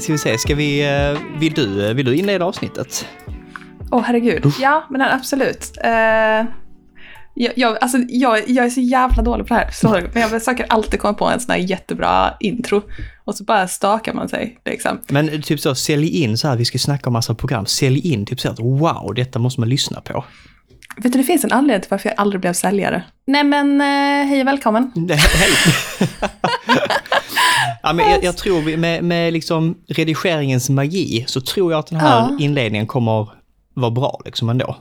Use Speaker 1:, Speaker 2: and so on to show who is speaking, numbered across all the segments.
Speaker 1: ska vi se, ska vi, eh, vill du, vill du inleda avsnittet?
Speaker 2: Åh oh, herregud. Ja, men absolut. Uh, jag, jag, alltså, jag, jag är så jävla dålig på det här. Så, men jag försöker alltid komma på en sån här jättebra intro. Och så bara stakar man sig. Liksom.
Speaker 1: Men typ så, sälj in så här, vi ska snacka om massa program. Sälj in typ så att wow, detta måste man lyssna på.
Speaker 2: Vet du, det finns en anledning till varför jag aldrig blev säljare. Nej men, hej och välkommen.
Speaker 1: Hej. ja, men jag, jag tror med, med liksom redigeringens magi så tror jag att den här ja. inledningen kommer vara bra liksom ändå.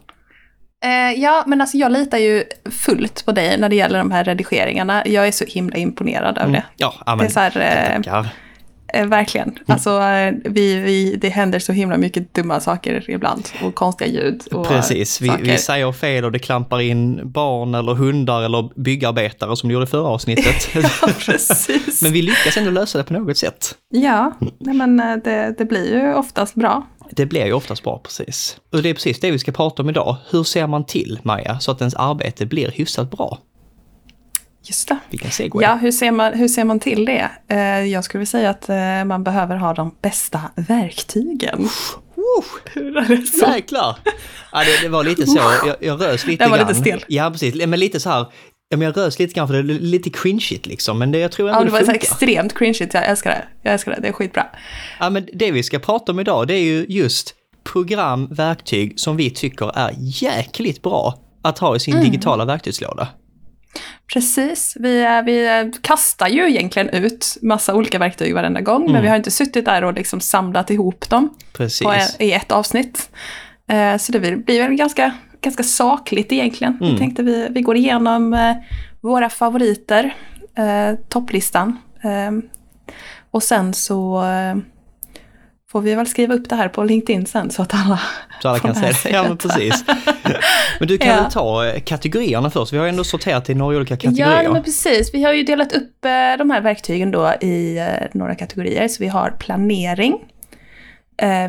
Speaker 2: Uh, ja, men alltså jag litar ju fullt på dig när det gäller de här redigeringarna. Jag är så himla imponerad av mm. det.
Speaker 1: Ja, men, det är så här,
Speaker 2: Eh, verkligen. Mm. Alltså, eh, vi, vi, det händer så himla mycket dumma saker ibland och konstiga ljud. Och
Speaker 1: Precis, vi, vi, säger fel och det klampar in barn eller hundar eller byggarbetare som det gjorde i förra avsnittet.
Speaker 2: ja, precis.
Speaker 1: men vi lyckas ändå lösa det på något sätt.
Speaker 2: Ja, nej, men eh, det, det blir ju oftast bra.
Speaker 1: Det blir ju oftast bra, precis. Och det är precis det vi ska prata om idag. Hur ser man till, Maja, så att ens arbete blir hyfsat bra?
Speaker 2: Just det. Vilken segway. Ja, hur ser, man, hur ser man till det? Eh, jag skulle vilja säga att eh, man behöver ha de bästa verktygen.
Speaker 1: Uh, det? Jäklar! Ja, det, det var lite så, jag, jag rös lite
Speaker 2: grann.
Speaker 1: Den
Speaker 2: var lite stel.
Speaker 1: Ja, precis. Men lite så här, Ja, men jag rös lite grann för det är lite cringeigt liksom, men det, jag tror ändå
Speaker 2: ja, det,
Speaker 1: det funkar.
Speaker 2: var extremt cringeigt, jag älskar det. Jag älskar det, det är skitbra.
Speaker 1: Ja, men det vi ska prata om idag, det är ju just program, verktyg som vi tycker är jäkligt bra att ha i sin mm. digitala verktygslåda.
Speaker 2: Precis, vi, vi kastar ju egentligen ut massa olika verktyg varenda gång, mm. men vi har inte suttit där och liksom samlat ihop dem
Speaker 1: Precis.
Speaker 2: På, i ett avsnitt. Eh, så det blir väl ganska, ganska sakligt egentligen. Mm. Vi tänkte vi, vi går igenom eh, våra favoriter, eh, topplistan. Och sen så får vi väl skriva upp det här på LinkedIn sen så att alla,
Speaker 1: så alla kan se det. Ja, men precis. Men du kan ja. väl ta eh, kategorierna först? Vi har ändå sorterat i några olika kategorier.
Speaker 2: Ja, men precis. Vi har ju delat upp eh, de här verktygen då i eh, några kategorier. Så vi har planering,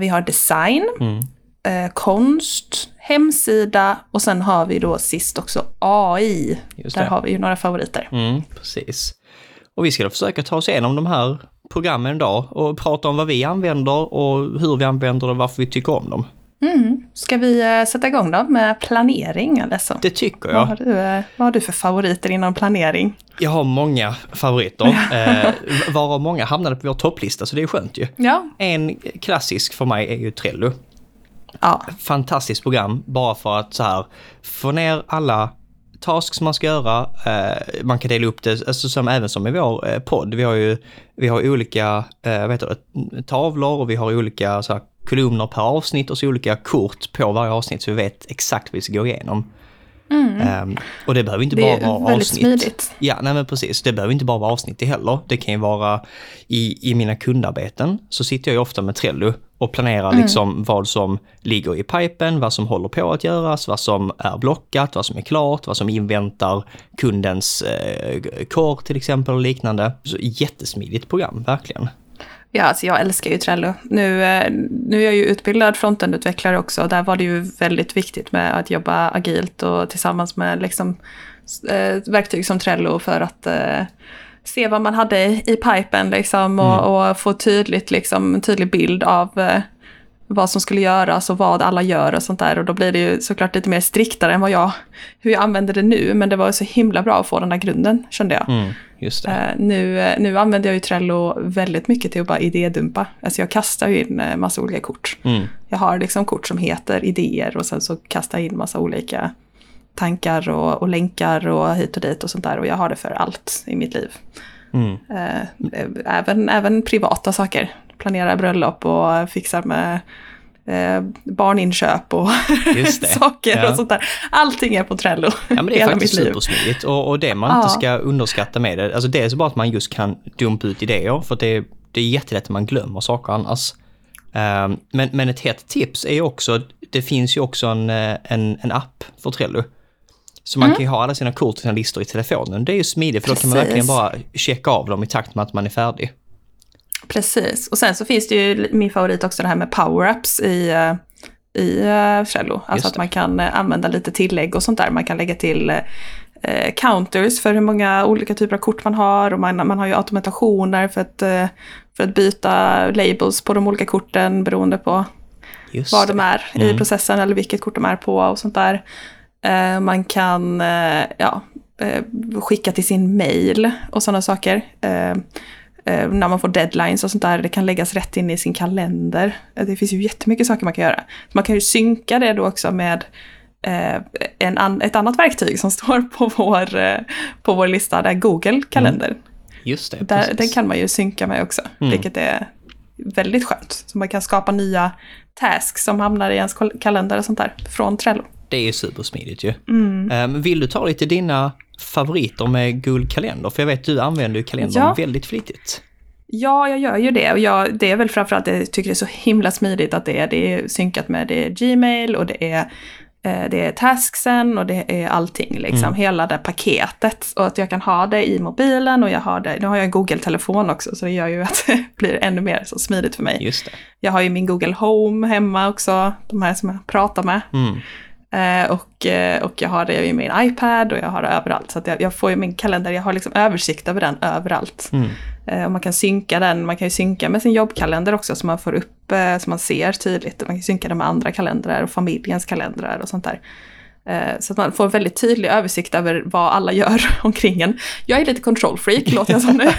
Speaker 2: vi har design, mm. konst, hemsida och sen har vi då sist också AI. Där har vi ju några favoriter.
Speaker 1: Mm, precis. Och vi ska då försöka ta oss igenom de här programmen idag och prata om vad vi använder och hur vi använder det och varför vi tycker om dem.
Speaker 2: Mm. Ska vi uh, sätta igång då med planering eller så?
Speaker 1: Det tycker jag.
Speaker 2: Vad har, du, uh, vad har du för favoriter inom planering?
Speaker 1: Jag har många favoriter, uh, varav många hamnade på vår topplista så det är skönt ju.
Speaker 2: Ja.
Speaker 1: En klassisk för mig är ju Trello.
Speaker 2: Ja.
Speaker 1: Fantastiskt program bara för att så här få ner alla tasks man ska göra. Eh, man kan dela upp det, alltså som, även som i vår eh, podd. Vi har ju vi har olika eh, vad heter det, tavlor och vi har olika så här, kolumner per avsnitt och så olika kort på varje avsnitt så vi vet exakt vad vi ska gå igenom.
Speaker 2: Mm. Um,
Speaker 1: och det behöver inte det bara vara avsnitt.
Speaker 2: Smidigt.
Speaker 1: Ja, nej men precis. Det behöver inte bara vara avsnitt det heller. Det kan ju vara i, i mina kundarbeten så sitter jag ju ofta med Trello och planerar mm. liksom vad som ligger i pipen, vad som håller på att göras, vad som är blockat, vad som är klart, vad som inväntar kundens eh, core till exempel och liknande. Så jättesmidigt program, verkligen.
Speaker 2: Ja, alltså jag älskar ju Trello. Nu, eh, nu är jag ju utbildad frontendutvecklare också och där var det ju väldigt viktigt med att jobba agilt och tillsammans med liksom, eh, verktyg som Trello för att eh, se vad man hade i, pipen liksom, och, mm. och, få tydligt, liksom, en tydlig bild av vad som skulle göras och vad alla gör och sånt där. Och då blir det ju såklart lite mer striktare än vad jag, hur jag använder det nu. Men det var så himla bra att få den där grunden, kände jag.
Speaker 1: Mm, just det.
Speaker 2: Uh, nu, nu använder jag ju Trello väldigt mycket till att bara idédumpa. Alltså jag kastar ju in massa olika kort.
Speaker 1: Mm.
Speaker 2: Jag har liksom kort som heter idéer och sen så kastar jag in massa olika tankar och, och länkar och hit och dit och sånt där. Och jag har det för allt i mitt liv.
Speaker 1: Mm.
Speaker 2: Även, även privata saker planerar bröllop och fixar med eh, barninköp och saker ja. och sånt där. Allting är på Trello.
Speaker 1: Ja men det är faktiskt supersmidigt och, och det man ja. inte ska underskatta med det, alltså dels bara att man just kan dumpa ut idéer för det, det är jättelätt att man glömmer saker annars. Um, men, men ett hett tips är också, det finns ju också en, eh, en, en app för Trello. Så man mm. kan ju ha alla sina kort och sina listor i telefonen. Det är ju smidigt för då kan man verkligen bara checka av dem i takt med att man är färdig.
Speaker 2: Precis, och sen så finns det ju min favorit också det här med power-ups i, eh, i Trello. Alltså att man kan uh, använda lite tillägg och sånt där. Man kan lägga till eh, counters för hur många olika typer av kort man har och man, man har ju automatationer för att, eh, för att byta labels på de olika korten beroende på Just var det. de är mm. i processen eller vilket kort de är på och sånt där. Eh, man kan eh, ja, eh, skicka till sin mail och sådana saker. Eh, när man får deadlines och sånt där, det kan läggas rätt in i sin kalender. Det finns ju jättemycket saker man kan göra. Man kan ju synka det då också med en an, ett annat verktyg som står på vår, på vår lista, där Google kalender. Mm.
Speaker 1: Just det,
Speaker 2: där, Den kan man ju synka med också, mm. vilket är väldigt skönt. Så man kan skapa nya tasks som hamnar i ens kalender och sånt där från Trello.
Speaker 1: Det är supersmidigt ju. Mm. Um, vill du ta lite dina favoriter med Google Kalender? För jag vet att du använder ju kalendern ja. väldigt flitigt.
Speaker 2: Ja, jag gör ju det. Och jag, det är väl framförallt att jag tycker det är så himla smidigt att det är, det är synkat med det är Gmail och det är Eh, det är tasksen och det är allting, liksom. Mm. hela det paketet. Och att jag kan ha det i mobilen och jag har det, nu har jag en Google-telefon också så det gör ju att det blir ännu mer så smidigt för mig.
Speaker 1: Just det.
Speaker 2: Jag har ju min Google Home hemma också, de här som jag pratar med. Mm. Eh, och, eh, och jag har det i min iPad och jag har det överallt. Så jag, jag får ju min kalender, jag har liksom översikt över den överallt. Mm. Eh, och man kan synka den, man kan ju synka med sin jobbkalender också så man får upp, så man ser tydligt. Man kan synka den med andra kalendrar och familjens kalendrar och sånt där. Så att man får en väldigt tydlig översikt över vad alla gör omkring en. Jag är lite control freak, låter jag som nu.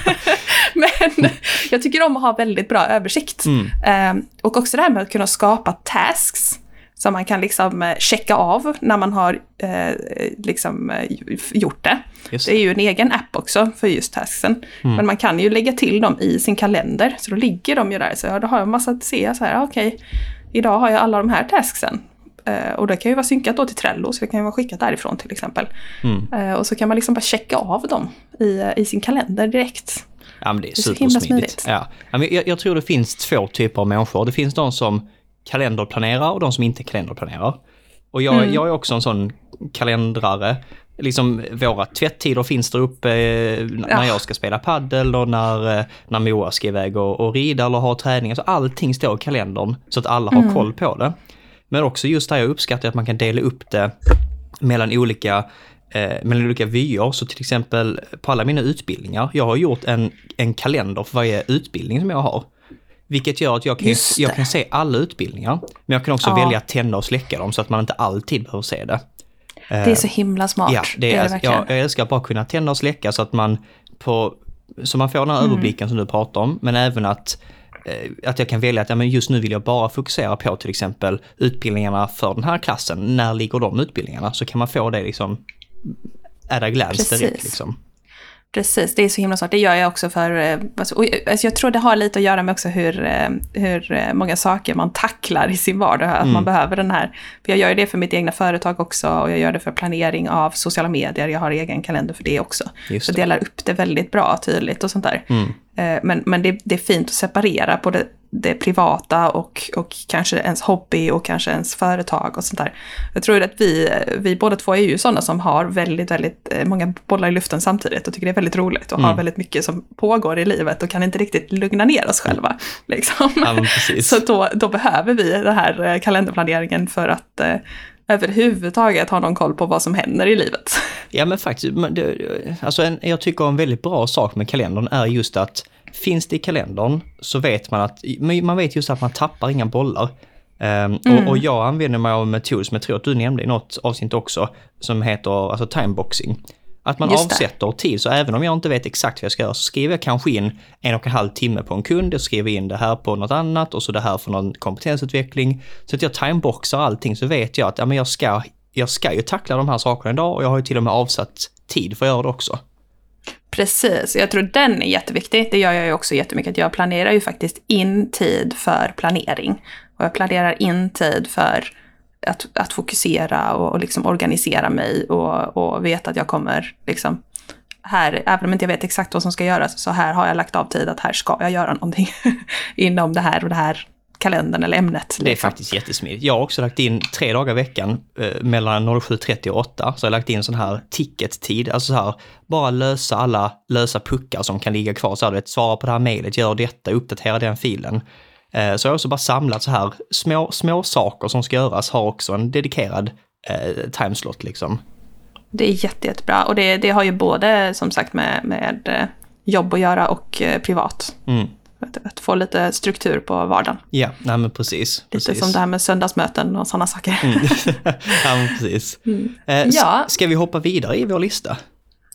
Speaker 2: Men jag tycker om att ha väldigt bra översikt. Mm. Och också det här med att kunna skapa tasks som man kan liksom eh, checka av när man har eh, liksom, eh, gjort det. det. det är ju en egen app också för just tasksen. Mm. Men man kan ju lägga till dem i sin kalender, så då ligger de ju där. Så ja, då har jag en massa att se så här, okej, okay, idag har jag alla de här tasksen. Eh, och det kan ju vara synkat då till Trello, så det kan ju vara skickat därifrån till exempel. Mm. Eh, och så kan man liksom bara checka av dem i, i sin kalender direkt.
Speaker 1: Ja, det är, det är supersmidigt. Ja. Jag, jag tror det finns två typer av människor. Det finns de som kalenderplanerar och de som inte kalenderplanerar. Och jag, mm. jag är också en sån kalendrare. Liksom våra tvättider finns där uppe eh, när ja. jag ska spela paddel och när, eh, när Moa ska iväg och, och rida eller ha träning. Alltså allting står i kalendern så att alla har mm. koll på det. Men också just det här jag uppskattar att man kan dela upp det mellan olika eh, mellan olika vyer. Så till exempel på alla mina utbildningar, jag har gjort en, en kalender för varje utbildning som jag har. Vilket gör att jag kan, jag kan se alla utbildningar. Men jag kan också ja. välja att tända och släcka dem så att man inte alltid behöver se det.
Speaker 2: Det är så himla smart.
Speaker 1: Ja, det är, det är jag, jag älskar att bara kunna tända och släcka så att man på, så man får den här mm. överblicken som du pratar om, men även att eh, att jag kan välja att ja, men just nu vill jag bara fokusera på till exempel utbildningarna för den här klassen. När ligger de utbildningarna? Så kan man få det liksom at a glance direkt. Liksom.
Speaker 2: Precis, det är så himla svårt. Det gör jag också för... Eh, alltså, alltså jag tror det har lite att göra med också hur, eh, hur eh, många saker man tacklar i sin vardag. Att mm. man behöver den här... För jag gör det för mitt egna företag också och jag gör det för planering av sociala medier. Jag har egen kalender för det också. Just så delar upp det väldigt bra, tydligt och sånt där. Mm. Men, men det, det, är fint att separera på det det privata och, och kanske ens hobby och kanske ens företag och sånt där. Jag tror att vi, vi båda två är ju sådana som har väldigt, väldigt eh, många bollar i luften samtidigt och tycker det är väldigt roligt och mm. har väldigt mycket som pågår i livet och kan inte riktigt lugna ner oss själva. Liksom.
Speaker 1: Ja,
Speaker 2: Så då, då behöver vi den här eh, kalenderplaneringen för att eh, överhuvudtaget ha någon koll på vad som händer i livet.
Speaker 1: Ja men faktiskt, alltså en, jag tycker en väldigt bra sak med kalendern är just att finns det i kalendern så vet man att, man vet just att man tappar inga bollar. Um, mm. och, och, jag använder mig av en metod som jag tror att du nämnde i något avsnitt också, som heter alltså timeboxing. Att man avsätter tid, så även om jag inte vet exakt vad jag ska göra så skriver jag kanske in en och en halv timme på en kund, jag skriver in det här på något annat och så det här för någon kompetensutveckling. Så att jag timeboxar allting så vet jag att ja, men jag, ska, jag ska ju tackla de här sakerna idag och jag har ju till och med avsatt tid för att göra det också.
Speaker 2: Precis, jag tror den är jätteviktig. Det gör jag ju också jättemycket. Jag planerar ju faktiskt in tid för planering. Och jag planerar in tid för att, att fokusera och, och liksom organisera mig och, och veta att jag kommer liksom här, även om inte jag vet exakt vad som ska göras, så här har jag lagt av tid att här ska jag göra någonting inom det här och det här kalendern eller ämnet.
Speaker 1: Det är liksom. faktiskt jättesmidigt. Jag har också lagt in tre dagar i veckan eh, mellan 07.30 och 8. Så jag har lagt in sån här ticket-tid, alltså så här, bara lösa alla lösa puckar som kan ligga kvar. Så här, vet, svara på det här mejlet, gör detta, uppdatera den filen. Eh, så jag har också bara samlat så här små, små saker som ska göras, har också en dedikerad eh, timeslot liksom.
Speaker 2: det är jätte, jättebra. Och det, det har ju både som sagt med, med eh, jobb att göra och eh, privat.
Speaker 1: Mm.
Speaker 2: Att, få lite struktur på vardagen.
Speaker 1: Ja, nej men precis.
Speaker 2: Lite
Speaker 1: precis.
Speaker 2: som det här med söndagsmöten och sådana saker.
Speaker 1: Mm. ja, men precis.
Speaker 2: Mm.
Speaker 1: Eh,
Speaker 2: Ja.
Speaker 1: Ska vi hoppa vidare i vår lista?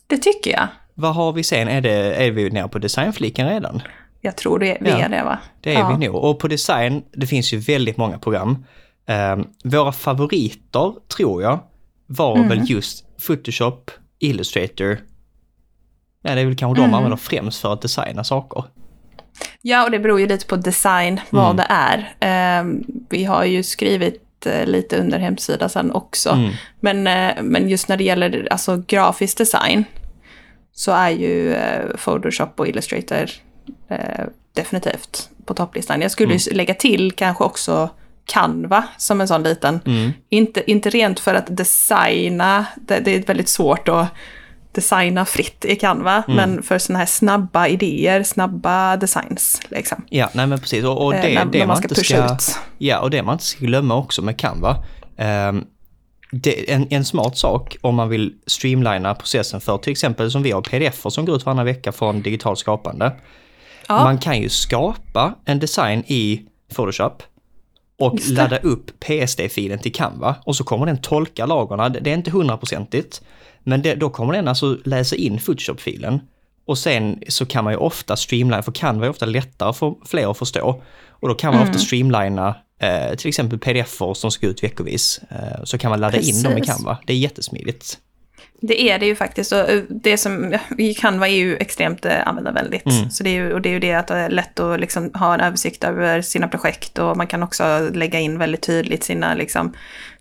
Speaker 2: Det tycker jag.
Speaker 1: Vad har vi sen? Är, det, är vi nere på designfliken redan?
Speaker 2: Jag tror det, vi
Speaker 1: Ja.
Speaker 2: är det va?
Speaker 1: Det är
Speaker 2: ja.
Speaker 1: vi nog. Och på design, det finns ju väldigt många program. Eh, våra favoriter, tror jag, var
Speaker 2: Mm.
Speaker 1: väl just Photoshop, Illustrator. Ja, det är väl kanske de
Speaker 2: Mm.
Speaker 1: använder främst för att designa saker.
Speaker 2: Ja, och det beror ju lite på design, vad
Speaker 1: Mm.
Speaker 2: det är. Ehm, vi har ju skrivit eh, lite under hemsidan sen också.
Speaker 1: Mm.
Speaker 2: Men, eh, men just när det gäller alltså, grafisk design så är ju eh, Photoshop och Illustrator eh, definitivt på topplistan. Jag skulle ju lägga till kanske också Canva som en sån liten.
Speaker 1: Mm.
Speaker 2: Inte, inte rent för att designa, det, det är väldigt svårt att designa fritt i Canva,
Speaker 1: Mm.
Speaker 2: men för sådana här snabba idéer, snabba designs. Liksom.
Speaker 1: Ja, nej men precis. Och, och
Speaker 2: Eh,
Speaker 1: det,
Speaker 2: när,
Speaker 1: det
Speaker 2: när man ska pusha
Speaker 1: ska...
Speaker 2: ut.
Speaker 1: Ja, och det man inte ska glömma också med Canva. ehm, det, en, en smart sak om man vill streamlina processen för till exempel som vi har pdf som går ut varannan vecka från digitalt skapande.
Speaker 2: Ja.
Speaker 1: Man kan ju skapa en design i Photoshop och ladda upp PSD-filen till Canva och så kommer den tolka lagorna. Det det är inte hundraprocentigt, men det, då kommer den alltså läsa in Photoshop-filen. Och sen så kan man ju ofta streamlina, för Canva är ofta lättare för fler att förstå. Och då kan man
Speaker 2: Mm.
Speaker 1: ofta streamlina eh, till exempel pdf-er som ska ut veckovis. Eh, så kan man ladda in dem i
Speaker 2: Precis.
Speaker 1: Canva. Det är jättesmidigt.
Speaker 2: Det är det ju faktiskt. Och eh, det som Canva är ju extremt eh, användarvänligt.
Speaker 1: Mm.
Speaker 2: Så det är ju, och det är ju det att det är lätt att liksom ha en översikt över sina projekt och man kan också lägga in väldigt tydligt sina, liksom,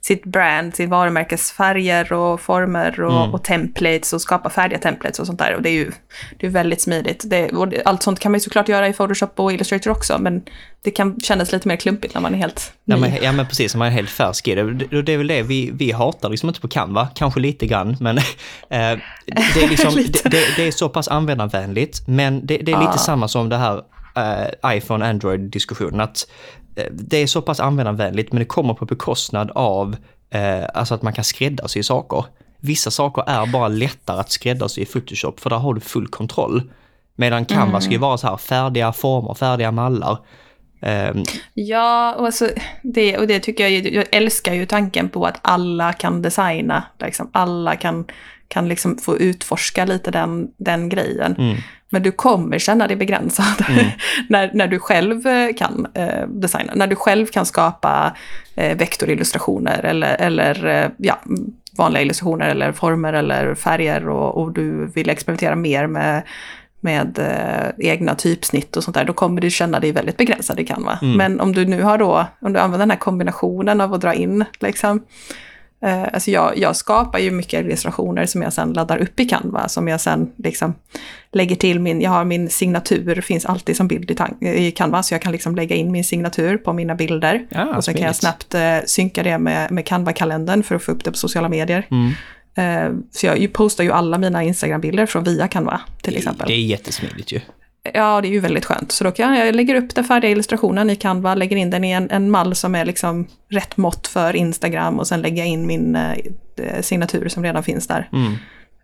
Speaker 2: sitt brand, sitt varumärkesfärger och former och,
Speaker 1: Mm.
Speaker 2: och templates och skapa färdiga templates och sånt där. Och det är ju det är väldigt smidigt. Det, allt sånt kan man ju såklart göra i Photoshop och Illustrator också, men det kan kännas lite mer klumpigt när man är helt ny.
Speaker 1: Ja men, ja men precis, man är helt färsk i det. Det, det är väl det vi, vi hatar liksom inte på Canva, kanske lite grann, men eh, det, är liksom, det, det, är så pass användarvänligt, men det, är lite
Speaker 2: Ja.
Speaker 1: samma som det här eh, iPhone-Android-diskussionen, att eh, det är så pass användarvänligt, men det kommer på bekostnad av eh, alltså att man kan skräddarsy saker. Vissa saker är bara lättare att skräddarsy i Photoshop, för där har du full kontroll. Medan Canva ska ju vara så här färdiga former, färdiga mallar. Ehm,
Speaker 2: Ja, och, alltså, det, och det tycker jag, jag älskar ju tanken på att alla kan designa. Liksom. Alla kan, kan liksom få utforska lite den, den grejen.
Speaker 1: Mm.
Speaker 2: Men du kommer känna dig begränsad när, när du själv eh, kan eh, designa. När du själv kan skapa eh, vektorillustrationer eller, eller eh, ja, vanliga illustrationer eller former eller färger och, och du vill experimentera mer med med eh, egna typsnitt och sånt där, då kommer du känna dig väldigt begränsad i Canva.
Speaker 1: Mm.
Speaker 2: Men om du nu har då, om du använder den här kombinationen av att dra in, liksom, alltså jag, jag skapar ju mycket illustrationer som jag sen laddar upp i Canva, som jag sen liksom lägger till min, jag har min signatur, finns alltid som bild i, i Canva, så jag kan liksom lägga in min signatur på mina bilder.
Speaker 1: Ja,
Speaker 2: och sen kan jag snabbt eh, synka det med, med Canva-kalendern för att få upp det på sociala medier.
Speaker 1: mm.
Speaker 2: Eh, så jag postar ju alla mina Instagram-bilder från via Canva, till exempel.
Speaker 1: Det är jättesmidigt ju.
Speaker 2: Ja, det är ju väldigt skönt. Så då kan jag lägga upp den färdiga illustrationen i Canva, lägger in den i en, en mall som är liksom rätt mått för Instagram och sen lägger jag in min eh, signatur som redan finns där.
Speaker 1: Mm.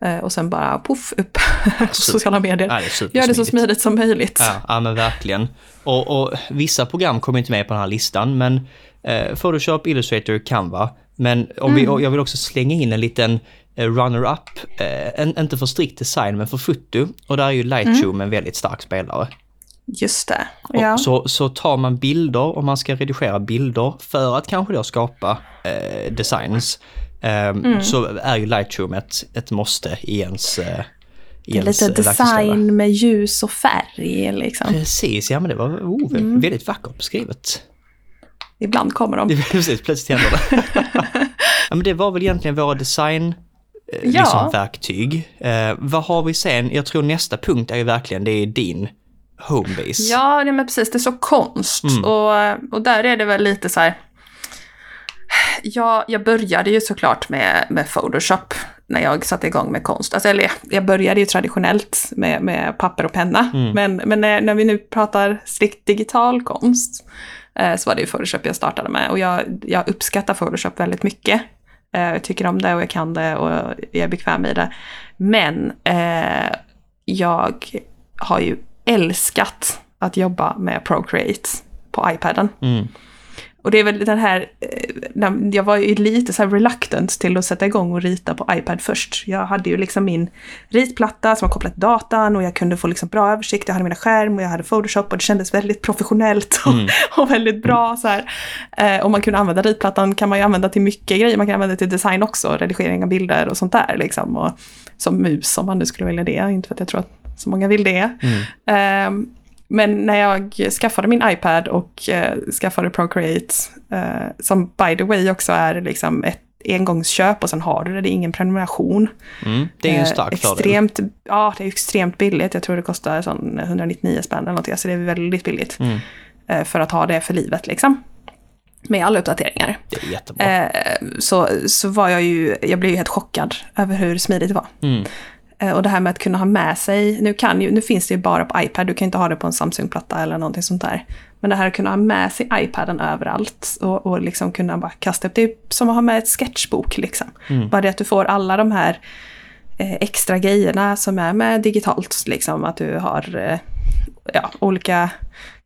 Speaker 2: Eh, och sen bara poff upp på sociala medier.
Speaker 1: Ja, det
Speaker 2: Gör det så smidigt som möjligt.
Speaker 1: Ja, ja men verkligen. Och, och vissa program kommer inte med på den här listan, men eh, Photoshop, Illustrator, Canva. Men om vi, och jag vill också slänga in en liten runner-up, eh, inte för strikt design, men för foto. Och där är ju Lightroom en väldigt stark spelare.
Speaker 2: Just det.
Speaker 1: Och
Speaker 2: Ja.
Speaker 1: så, så tar man bilder, om man ska redigera bilder för att kanske då skapa eh, designs, eh, så är ju Lightroom ett, ett måste i ens, eh,
Speaker 2: lite
Speaker 1: eh,
Speaker 2: design med ljus och färg liksom.
Speaker 1: Precis, ja men det var oh, väldigt vackert beskrivet.
Speaker 2: Ibland kommer de.
Speaker 1: Precis, plötsligt händer det. ja, men det var väl egentligen våra design eh,
Speaker 2: Ja.
Speaker 1: liksom, verktyg. Eh, vad har vi sen? Jag tror nästa punkt är ju verkligen, det är din homebase.
Speaker 2: Ja, nej, men precis. Det är så konst.
Speaker 1: Mm.
Speaker 2: Och, och där är det väl lite så här... Ja, jag började ju såklart med, med Photoshop när jag satte igång med konst. Alltså, eller jag började ju traditionellt med, med papper och penna.
Speaker 1: Mm.
Speaker 2: Men, men när, när vi nu pratar strikt digital konst eh, så var det ju Photoshop jag startade med. Och jag, jag uppskattar Photoshop väldigt mycket. Eh, jag tycker om det och jag kan det och jag är bekväm i det. Men eh, jag har ju älskat att jobba med Procreate på iPaden.
Speaker 1: Mm.
Speaker 2: Och det är väl den här, eh, jag var ju lite så här reluctant till att sätta igång och rita på iPad först. Jag hade ju liksom min ritplatta som var kopplad till datan och jag kunde få liksom bra översikt. Jag hade mina skärm och jag hade Photoshop och det kändes väldigt professionellt och, mm. och väldigt bra. Så här. Eh, och man kunde använda ritplattan kan man ju använda till mycket grejer. Man kan använda till design också, redigering av bilder och sånt där. Liksom. Och som mus om man nu skulle välja det, inte för att jag tror att så många vill det. Mm. Um, men när jag skaffade min iPad och eh, skaffade Procreate, eh, som by the way också är liksom ett engångsköp och sen har du det, det är ingen prenumeration.
Speaker 1: Mm, det är ju en eh, stark
Speaker 2: eh, extremt, Ja, det är extremt billigt. Jag tror det kostar sån 199 spänn eller någonting, så det är väldigt billigt. Mm. Eh, för att ha det för livet liksom. Med alla uppdateringar.
Speaker 1: Det är jättebra.
Speaker 2: Eh, så, så var jag ju, jag blev ju helt chockad över hur smidigt det var. Mm. Eh, och det här med att kunna ha med sig, nu, kan ju, nu finns det ju bara på iPad, du kan inte ha det på en Samsung-platta eller någonting sånt där. Men det här att kunna ha med sig iPaden överallt och, och liksom kunna bara kasta upp, det är som att ha med ett sketchbok liksom. Mm. Bara det att du får alla de här eh, extra grejerna som är med digitalt, liksom att du har eh, ja, olika,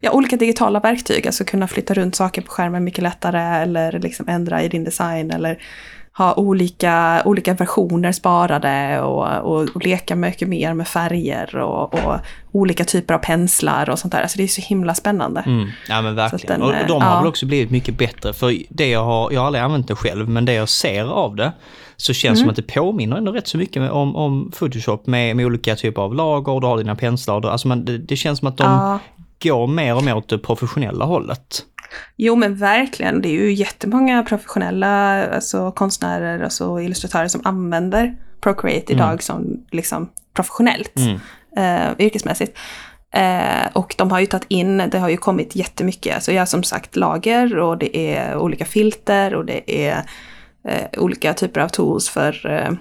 Speaker 2: ja, olika digitala verktyg, alltså kunna flytta runt saker på skärmen mycket lättare eller liksom ändra i din design eller ha olika, olika versioner sparade och, och, och leka mycket mer med färger och, och, olika typer av penslar och sånt där. Alltså det är så himla spännande.
Speaker 1: Mm. Ja men verkligen. Den, och de har ja. väl också blivit mycket bättre. För det jag har, jag har aldrig använt det själv, men det jag ser av det så känns mm. som att det påminner ändå rätt så mycket om, om Photoshop med, med olika typer av lager, du har dina penslar. Alltså man, det, det känns som att de ja. går mer och mer åt det professionella hållet.
Speaker 2: Jo men verkligen, det är ju jättemånga professionella alltså, konstnärer och alltså, illustratörer som använder Procreate idag mm. som liksom professionellt, mm. eh, yrkesmässigt. Eh, och de har ju tagit in, det har ju kommit jättemycket, alltså jag har som sagt lager och det är olika filter och det är eh, olika typer av tools för eh,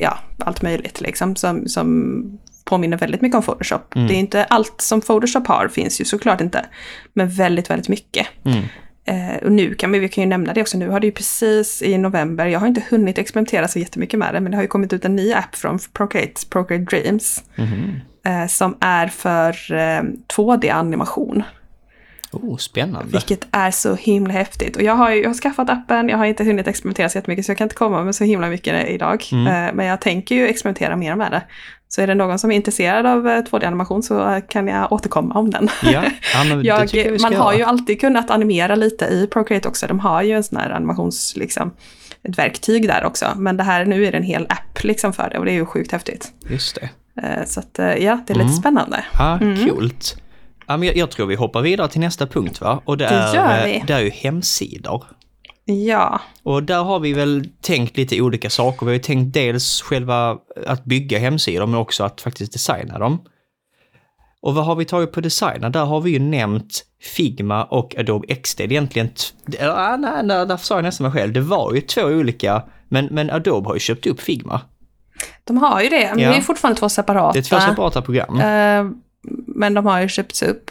Speaker 2: ja, allt möjligt liksom som, som påminner väldigt mycket om Photoshop. Mm. Det är inte allt som Photoshop har, finns ju såklart inte. Men väldigt, väldigt mycket. Mm. Eh, och nu kan vi, vi kan ju nämna det också, nu har det ju precis i november, jag har inte hunnit experimentera så jättemycket med det, men det har ju kommit ut en ny app från Procreate, Procreate Dreams. Mm. Eh, som är för eh, 2D-animation.
Speaker 1: Oh, spännande.
Speaker 2: Vilket är så himla häftigt. Och jag har, jag har skaffat appen, jag har inte hunnit experimentera så jättemycket så jag kan inte komma med så himla mycket idag. Mm. Eh, men jag tänker ju experimentera mer med det. Så är det någon som är intresserad av 2D-animation eh, så kan jag återkomma om den.
Speaker 1: Ja, ja
Speaker 2: jag, man har ju alltid kunnat animera lite i Procreate också. De har ju en sån här animations, liksom, ett verktyg där också. Men det här, nu är det en hel app liksom för det och det är ju sjukt häftigt.
Speaker 1: Just det.
Speaker 2: Eh, så att, ja, det är lite mm. spännande.
Speaker 1: Ja, mm. jag, jag, tror vi hoppar vidare till nästa punkt va? Och det, det är, det är ju hemsidor.
Speaker 2: Ja.
Speaker 1: Och där har vi väl tänkt lite olika saker. Vi har ju tänkt dels själva att bygga hemsidor men också att faktiskt designa dem. Och vad har vi tagit på designa? Där har vi ju nämnt Figma och Adobe XD. Det är egentligen... Ja, nej, nej, där sa jag nästan mig själv. Det var ju två olika, men, men Adobe har ju köpt upp Figma.
Speaker 2: De har ju det, men ja. det är fortfarande två separata.
Speaker 1: Det är två separata program.
Speaker 2: Uh, men de har ju köpts upp.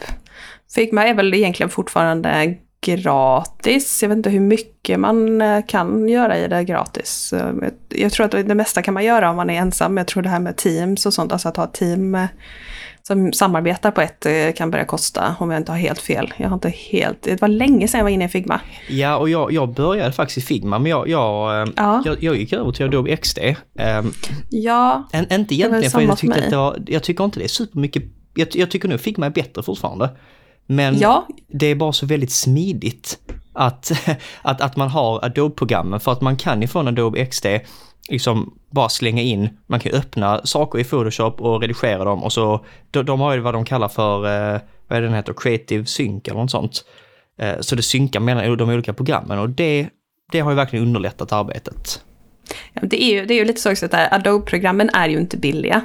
Speaker 2: Figma är väl egentligen fortfarande gratis. Jag vet inte hur mycket man eh, kan göra i det gratis. Jag tror att det mesta kan man göra om man är ensam. Jag tror det här med teams och sånt, alltså att ha team eh, som samarbetar på ett eh, kan börja kosta, om jag inte har helt fel. Jag har inte helt, det var länge sedan jag var inne i Figma.
Speaker 1: Ja, och jag, jag började faktiskt i Figma, men jag, jag, ja. jag, jag gick över till Adobe XD. Um,
Speaker 2: ja,
Speaker 1: en, inte egentligen för jag tyckte att det var, jag tycker inte det är supermycket, jag, jag tycker nog Figma är bättre fortfarande. Men ja. det är bara så väldigt smidigt att, att, att man har Adobe-programmen för att man kan ju från Adobe XD liksom bara slänga in, man kan öppna saker i Photoshop och redigera dem och så, de, de har ju vad de kallar för, eh, vad är det den heter, Creative Sync eller något sånt. Eh, så det synkar mellan de olika programmen och det, det har ju verkligen underlättat arbetet.
Speaker 2: Ja, det, är ju, det är ju lite så också att Adobe-programmen är ju inte billiga.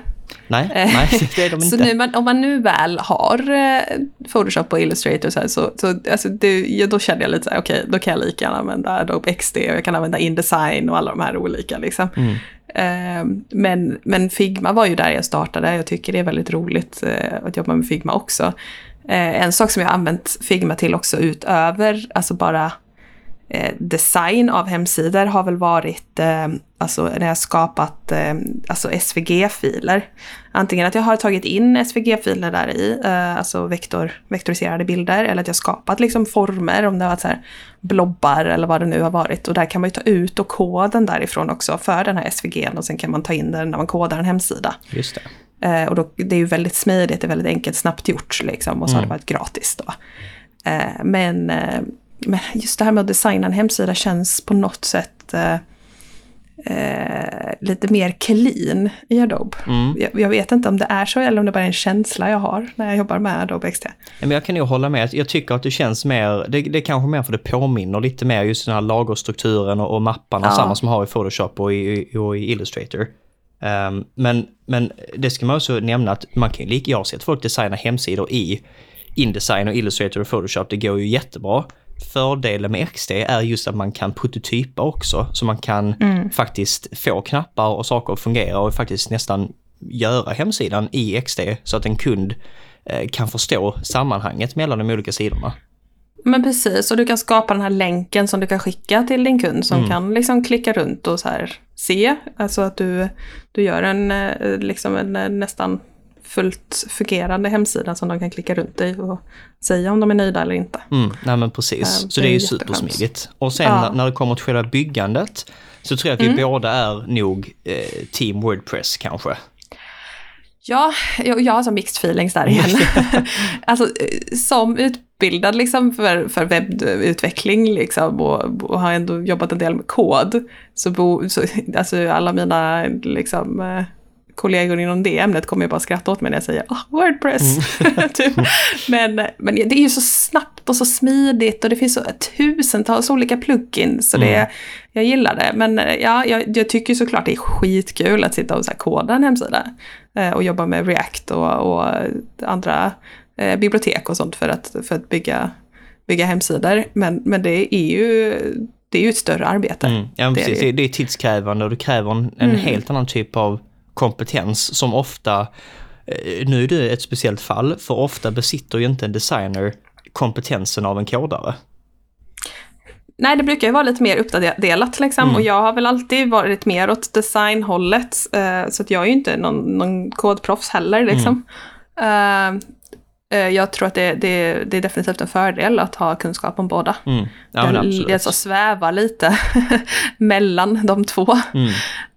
Speaker 1: Nej, nej det är de inte.
Speaker 2: så nu, man, om man nu väl har eh, Photoshop och Illustrator så, här, så, så alltså det, ja, då känner jag lite så här, okej, okay, då kan jag lika gärna använda Adobe XD och jag kan använda InDesign och alla de här olika liksom. Mm. Uh, men, men Figma var ju där jag startade, jag tycker det är väldigt roligt att jobba med Figma också. En sak som jag har använt Figma till också utöver, alltså bara eh, design av hemsidor har väl varit eh, alltså när jag skapat eh, alltså SVG-filer. Antingen att jag har tagit in SVG-filer där i, eh, alltså vektor, vektoriserade bilder, eller att jag skapat liksom former, om det har varit så här blobbar eller vad det nu har varit. Och där kan man ju ta ut och koden därifrån också för den här SVG'n och sen kan man ta in den när man kodar en hemsida.
Speaker 1: Just det.
Speaker 2: Eh, och då, det är ju väldigt smidigt, det är väldigt enkelt, snabbt gjort liksom. Och så har det varit gratis då. Men, men just det här med att designa en hemsida känns på något sätt eh, eh, lite mer clean i Adobe. Jag, jag vet inte om det är så eller om det bara är en känsla jag har när jag jobbar med Adobe.
Speaker 1: Ja, Men jag kan nog hålla med. Jag tycker att det känns mer, det, det är kanske mer för det påminner lite mer just den här lagerstrukturen och, och mapparna,
Speaker 2: Ja.
Speaker 1: samma som har i Photoshop och i, och i Illustrator. Ehm, men, men det ska man också nämna att man kan ju lika, jag har sett folk designa hemsidor i Indesign och Illustrator och Photoshop, det går ju jättebra. Fördelen med XD är just att man kan prototypa också, så man kan faktiskt få knappar och saker att fungera och faktiskt nästan göra hemsidan i XD så att en kund eh, kan förstå sammanhanget mellan de olika sidorna.
Speaker 2: Men precis, och du kan skapa den här länken som du kan skicka till din kund som kan liksom klicka runt och så här se. Alltså att du, du gör en, eh, liksom en eh, nästan fullt fungerande hemsida som de kan klicka runt i och säga om de är nöjda eller inte.
Speaker 1: Mm, nej men precis. Så
Speaker 2: det
Speaker 1: är ju supersmidigt. Och sen
Speaker 2: Ja.
Speaker 1: när, när det kommer till själva byggandet så tror jag att vi
Speaker 2: Mm.
Speaker 1: båda är nog eh, team Wordpress kanske.
Speaker 2: Ja, jag, jag har så mixed feelings där igen. alltså eh, som utbildad liksom för, för webbutveckling liksom och, och har ändå jobbat en del med kod. Så, bo, så alltså alla mina liksom eh, kollegor inom det ämnet kommer ju bara skratta åt mig när jag säger oh, Wordpress. typ. men, men det är ju så snabbt och så smidigt och det finns så tusentals olika plugins. Så det, jag gillar det. Men eh, ja, jag, jag tycker såklart det är skitkul att sitta och så här koda en hemsida. Eh, och jobba med React och, och andra eh, bibliotek och sånt för att, för att bygga, bygga hemsidor. Men, men det är ju det är ju ett större arbete.
Speaker 1: Mm. Ja,
Speaker 2: Det är det
Speaker 1: Det, är tidskrävande och det kräver en, en helt annan typ av kompetens som ofta, eh, nu är det ett speciellt fall, för ofta besitter ju inte en designer kompetensen av en kodare.
Speaker 2: Nej, det brukar ju vara lite mer uppdelat liksom.
Speaker 1: Mm.
Speaker 2: Och jag har väl alltid varit mer åt designhållet. Eh, så att jag är ju inte någon, någon kodproffs heller liksom.
Speaker 1: Mm.
Speaker 2: Eh, jag tror att det, det, det är definitivt en fördel att ha kunskap om båda.
Speaker 1: Mm. Ja,
Speaker 2: jag jag så svävar lite mellan de två.
Speaker 1: Mm.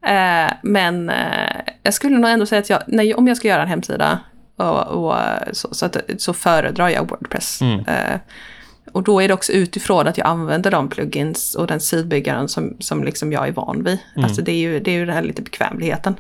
Speaker 2: Eh, men eh, jag skulle nog ändå säga att jag, nej, om jag ska göra en hemsida och, och, så, så, att, så föredrar jag Wordpress.
Speaker 1: Mm.
Speaker 2: Eh, och då är det också utifrån att jag använder de plugins och den sidbyggaren som, som liksom jag är van vid.
Speaker 1: Mm.
Speaker 2: Alltså det är ju, det är ju den här lite bekvämligheten.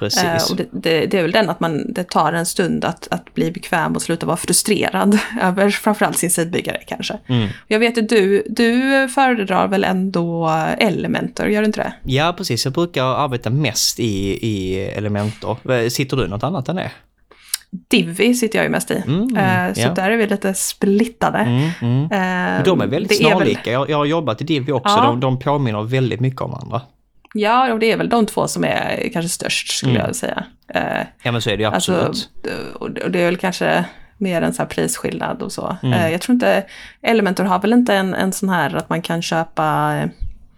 Speaker 1: Precis.
Speaker 2: Eh, och det, det, det är väl den att man, det tar en stund att, att bli bekväm och sluta vara frustrerad över framförallt sin sidbyggare kanske.
Speaker 1: Mm.
Speaker 2: Jag vet att du, du föredrar väl ändå Elementor, gör du inte det?
Speaker 1: Ja, precis. Jag brukar arbeta mest i, i Elementor. Sitter du något annat än det?
Speaker 2: Divi sitter jag ju mest i.
Speaker 1: Mm,
Speaker 2: Eh, så
Speaker 1: ja.
Speaker 2: där är vi lite splittade.
Speaker 1: Mm, mm.
Speaker 2: Eh,
Speaker 1: De är väldigt
Speaker 2: det är väl-
Speaker 1: snarlika. Jag, jag har jobbat i Divi också.
Speaker 2: Ja.
Speaker 1: De, de påminner väldigt mycket om varandra.
Speaker 2: Ja, och det är väl de två som är kanske störst skulle
Speaker 1: Mm.
Speaker 2: jag säga. Eh,
Speaker 1: Ja, men så är det ju absolut.
Speaker 2: Alltså, och det är väl kanske mer en sån här prisskillnad och så.
Speaker 1: Mm.
Speaker 2: Eh, Jag tror inte, Elementor har väl inte en, en sån här att man kan köpa eh,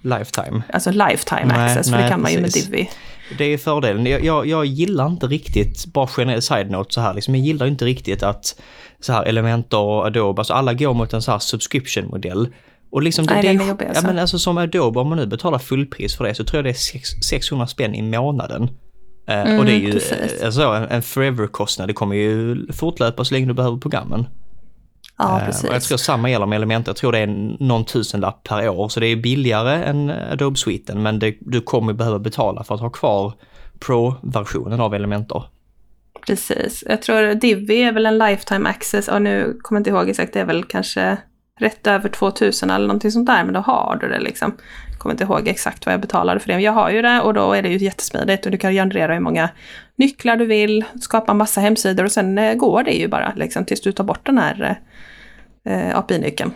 Speaker 1: Lifetime.
Speaker 2: alltså lifetime
Speaker 1: Nej,
Speaker 2: access, för
Speaker 1: nej,
Speaker 2: det kan man ju med. Divi.
Speaker 1: Det är fördelen. Jag, jag, jag gillar inte riktigt, bara generell side-note så här, liksom, jag gillar inte riktigt att så här Elementor och Adobe, alltså alla går mot en så här subscription-modell. Och liksom det,
Speaker 2: Nej,
Speaker 1: det
Speaker 2: den
Speaker 1: är,
Speaker 2: är jobbig,
Speaker 1: ja,
Speaker 2: alltså.
Speaker 1: men alltså som Adobe, om man nu betalar fullpris för det så tror jag det är sex, 600 spänn i månaden. Eh, och det är ju
Speaker 2: Mm, precis.
Speaker 1: eh, alltså, en, en forever-kostnad, det kommer ju fortlöpa så länge du behöver programmen.
Speaker 2: Ja,
Speaker 1: Eh,
Speaker 2: precis.
Speaker 1: Och jag tror samma gäller med Elementor, jag tror det är någon tusenlapp per år, så det är billigare än Adobe-sviten, men det, du kommer behöva betala för att ha kvar Pro-versionen av Elementor.
Speaker 2: Precis. Jag tror Divi är väl en lifetime access, och nu kommer jag inte ihåg exakt, det är väl kanske rätt över 2000 eller någonting sånt där, men då har du det liksom. Jag kommer inte ihåg exakt vad jag betalade för det, men jag har ju det och då är det ju jättesmidigt och du kan generera hur många nycklar du vill, skapa massa hemsidor och sen eh, går det ju bara liksom tills du tar bort den här eh, eh API-nyckeln.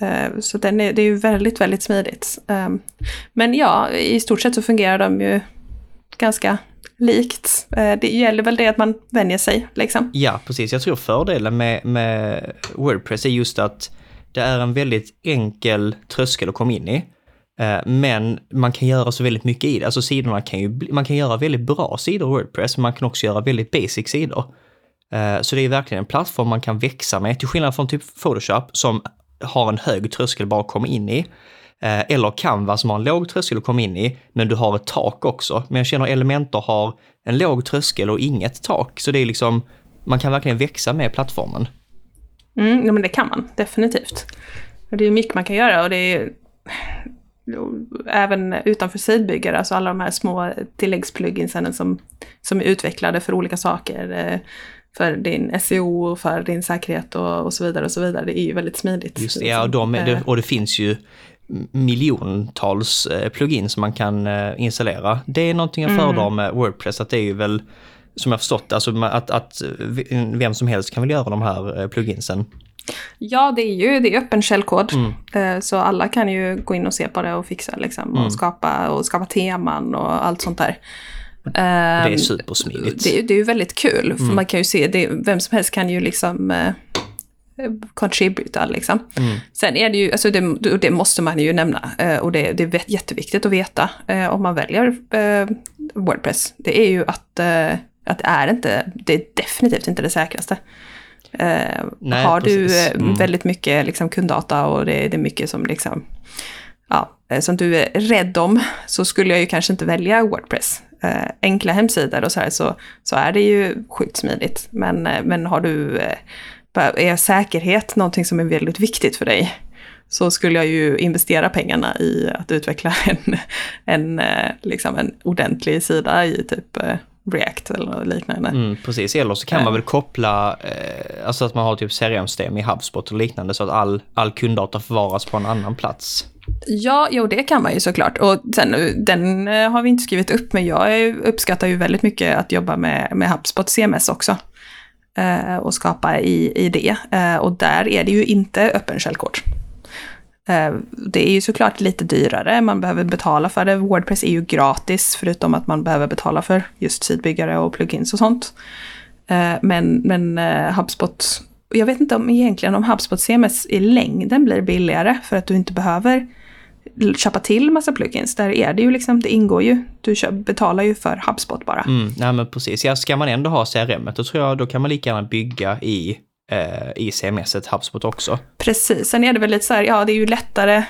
Speaker 2: Eh, så den är, det är ju väldigt, väldigt smidigt. Eh, men ja, i stort sett så fungerar de ju ganska likt. Eh, det gäller väl det att man vänjer sig liksom.
Speaker 1: Ja, precis. Jag tror fördelen med, med Wordpress är just att det är en väldigt enkel tröskel att komma in i. Eh, men man kan göra så väldigt mycket i det. Alltså sidorna kan ju, man kan göra väldigt bra sidor i Wordpress, men man kan också göra väldigt basic sidor. Eh, så det är verkligen en plattform man kan växa med, till skillnad från typ Photoshop som har en hög tröskel bara att komma in i. Eh, eller Canva som har en låg tröskel att komma in i, men du har ett tak också. Men jag känner Elementor har en låg tröskel och inget tak, så det är liksom, man kan verkligen växa med plattformen.
Speaker 2: Mm, ja, men det kan man definitivt. Det är mycket man kan göra och det är även utanför sidbyggare, alltså alla de här små tilläggspluginsen som, som är utvecklade för olika saker. Eh, för din SEO och för din säkerhet och, och så vidare och så vidare. Det är ju väldigt smidigt.
Speaker 1: Just det, ja, och, de, det, och det finns ju miljontals eh, plugins som man kan eh, installera. Det är någonting jag mm. föredrar med Wordpress, att det är ju väl som jag förstått, alltså att, att vem som helst kan väl göra de här pluginsen.
Speaker 2: Ja, det är ju det är öppen källkod. Mm. Så alla kan ju gå in och se på det och fixa liksom, mm. och, skapa, och skapa teman och allt sånt där.
Speaker 1: Det är ehm, supersmidigt.
Speaker 2: Det, det är ju väldigt kul, för mm. man kan ju se, det, vem som helst kan ju liksom eh, contributa liksom. Mm. Sen är det ju, alltså det, det måste man ju nämna, eh, och det, det är jätteviktigt att veta eh, om man väljer eh, Wordpress. Det är ju att, att det är inte, det är definitivt inte det säkraste. Nej, har precis. du mm. väldigt mycket liksom, kunddata och det, det är mycket som liksom ja, som du är rädd om så skulle jag ju kanske inte välja Wordpress eh, enkla hemsidor och så här så, så är det ju sjukt smidigt. Men, eh, men har du, eh, är säkerhet någonting som är väldigt viktigt för dig så skulle jag ju investera pengarna i att utveckla en, en, eh, liksom en ordentlig sida i typ eh, React eller liknande.
Speaker 1: Mm, precis, eller så kan man väl koppla, eh, alltså att man har typ CRM-system i HubSpot och liknande så att all, all kunddata förvaras på en annan plats.
Speaker 2: Ja, jo det kan man ju såklart. Och sen, den eh, har vi inte skrivit upp, men jag uppskattar ju väldigt mycket att jobba med, med HubSpot CMS också. Eh, och skapa i, i det. Eh, och där är det ju inte öppen källkod. Eh, det är ju såklart lite dyrare, man behöver betala för det. Wordpress är ju gratis, förutom att man behöver betala för just sidbyggare och plugins och sånt. Eh, men, men eh, HubSpot jag vet inte om egentligen om HubSpot CMS i längden blir billigare för att du inte behöver köpa till massa plugins. Där är det ju liksom, det ingår ju. Du betalar ju för HubSpot bara.
Speaker 1: Mm, nej men precis. Ja, ska man ändå ha CRM, då tror jag då kan man lika gärna bygga i, eh, i CMS HubSpot också.
Speaker 2: Precis, sen är det väl lite så här, ja det är ju lättare.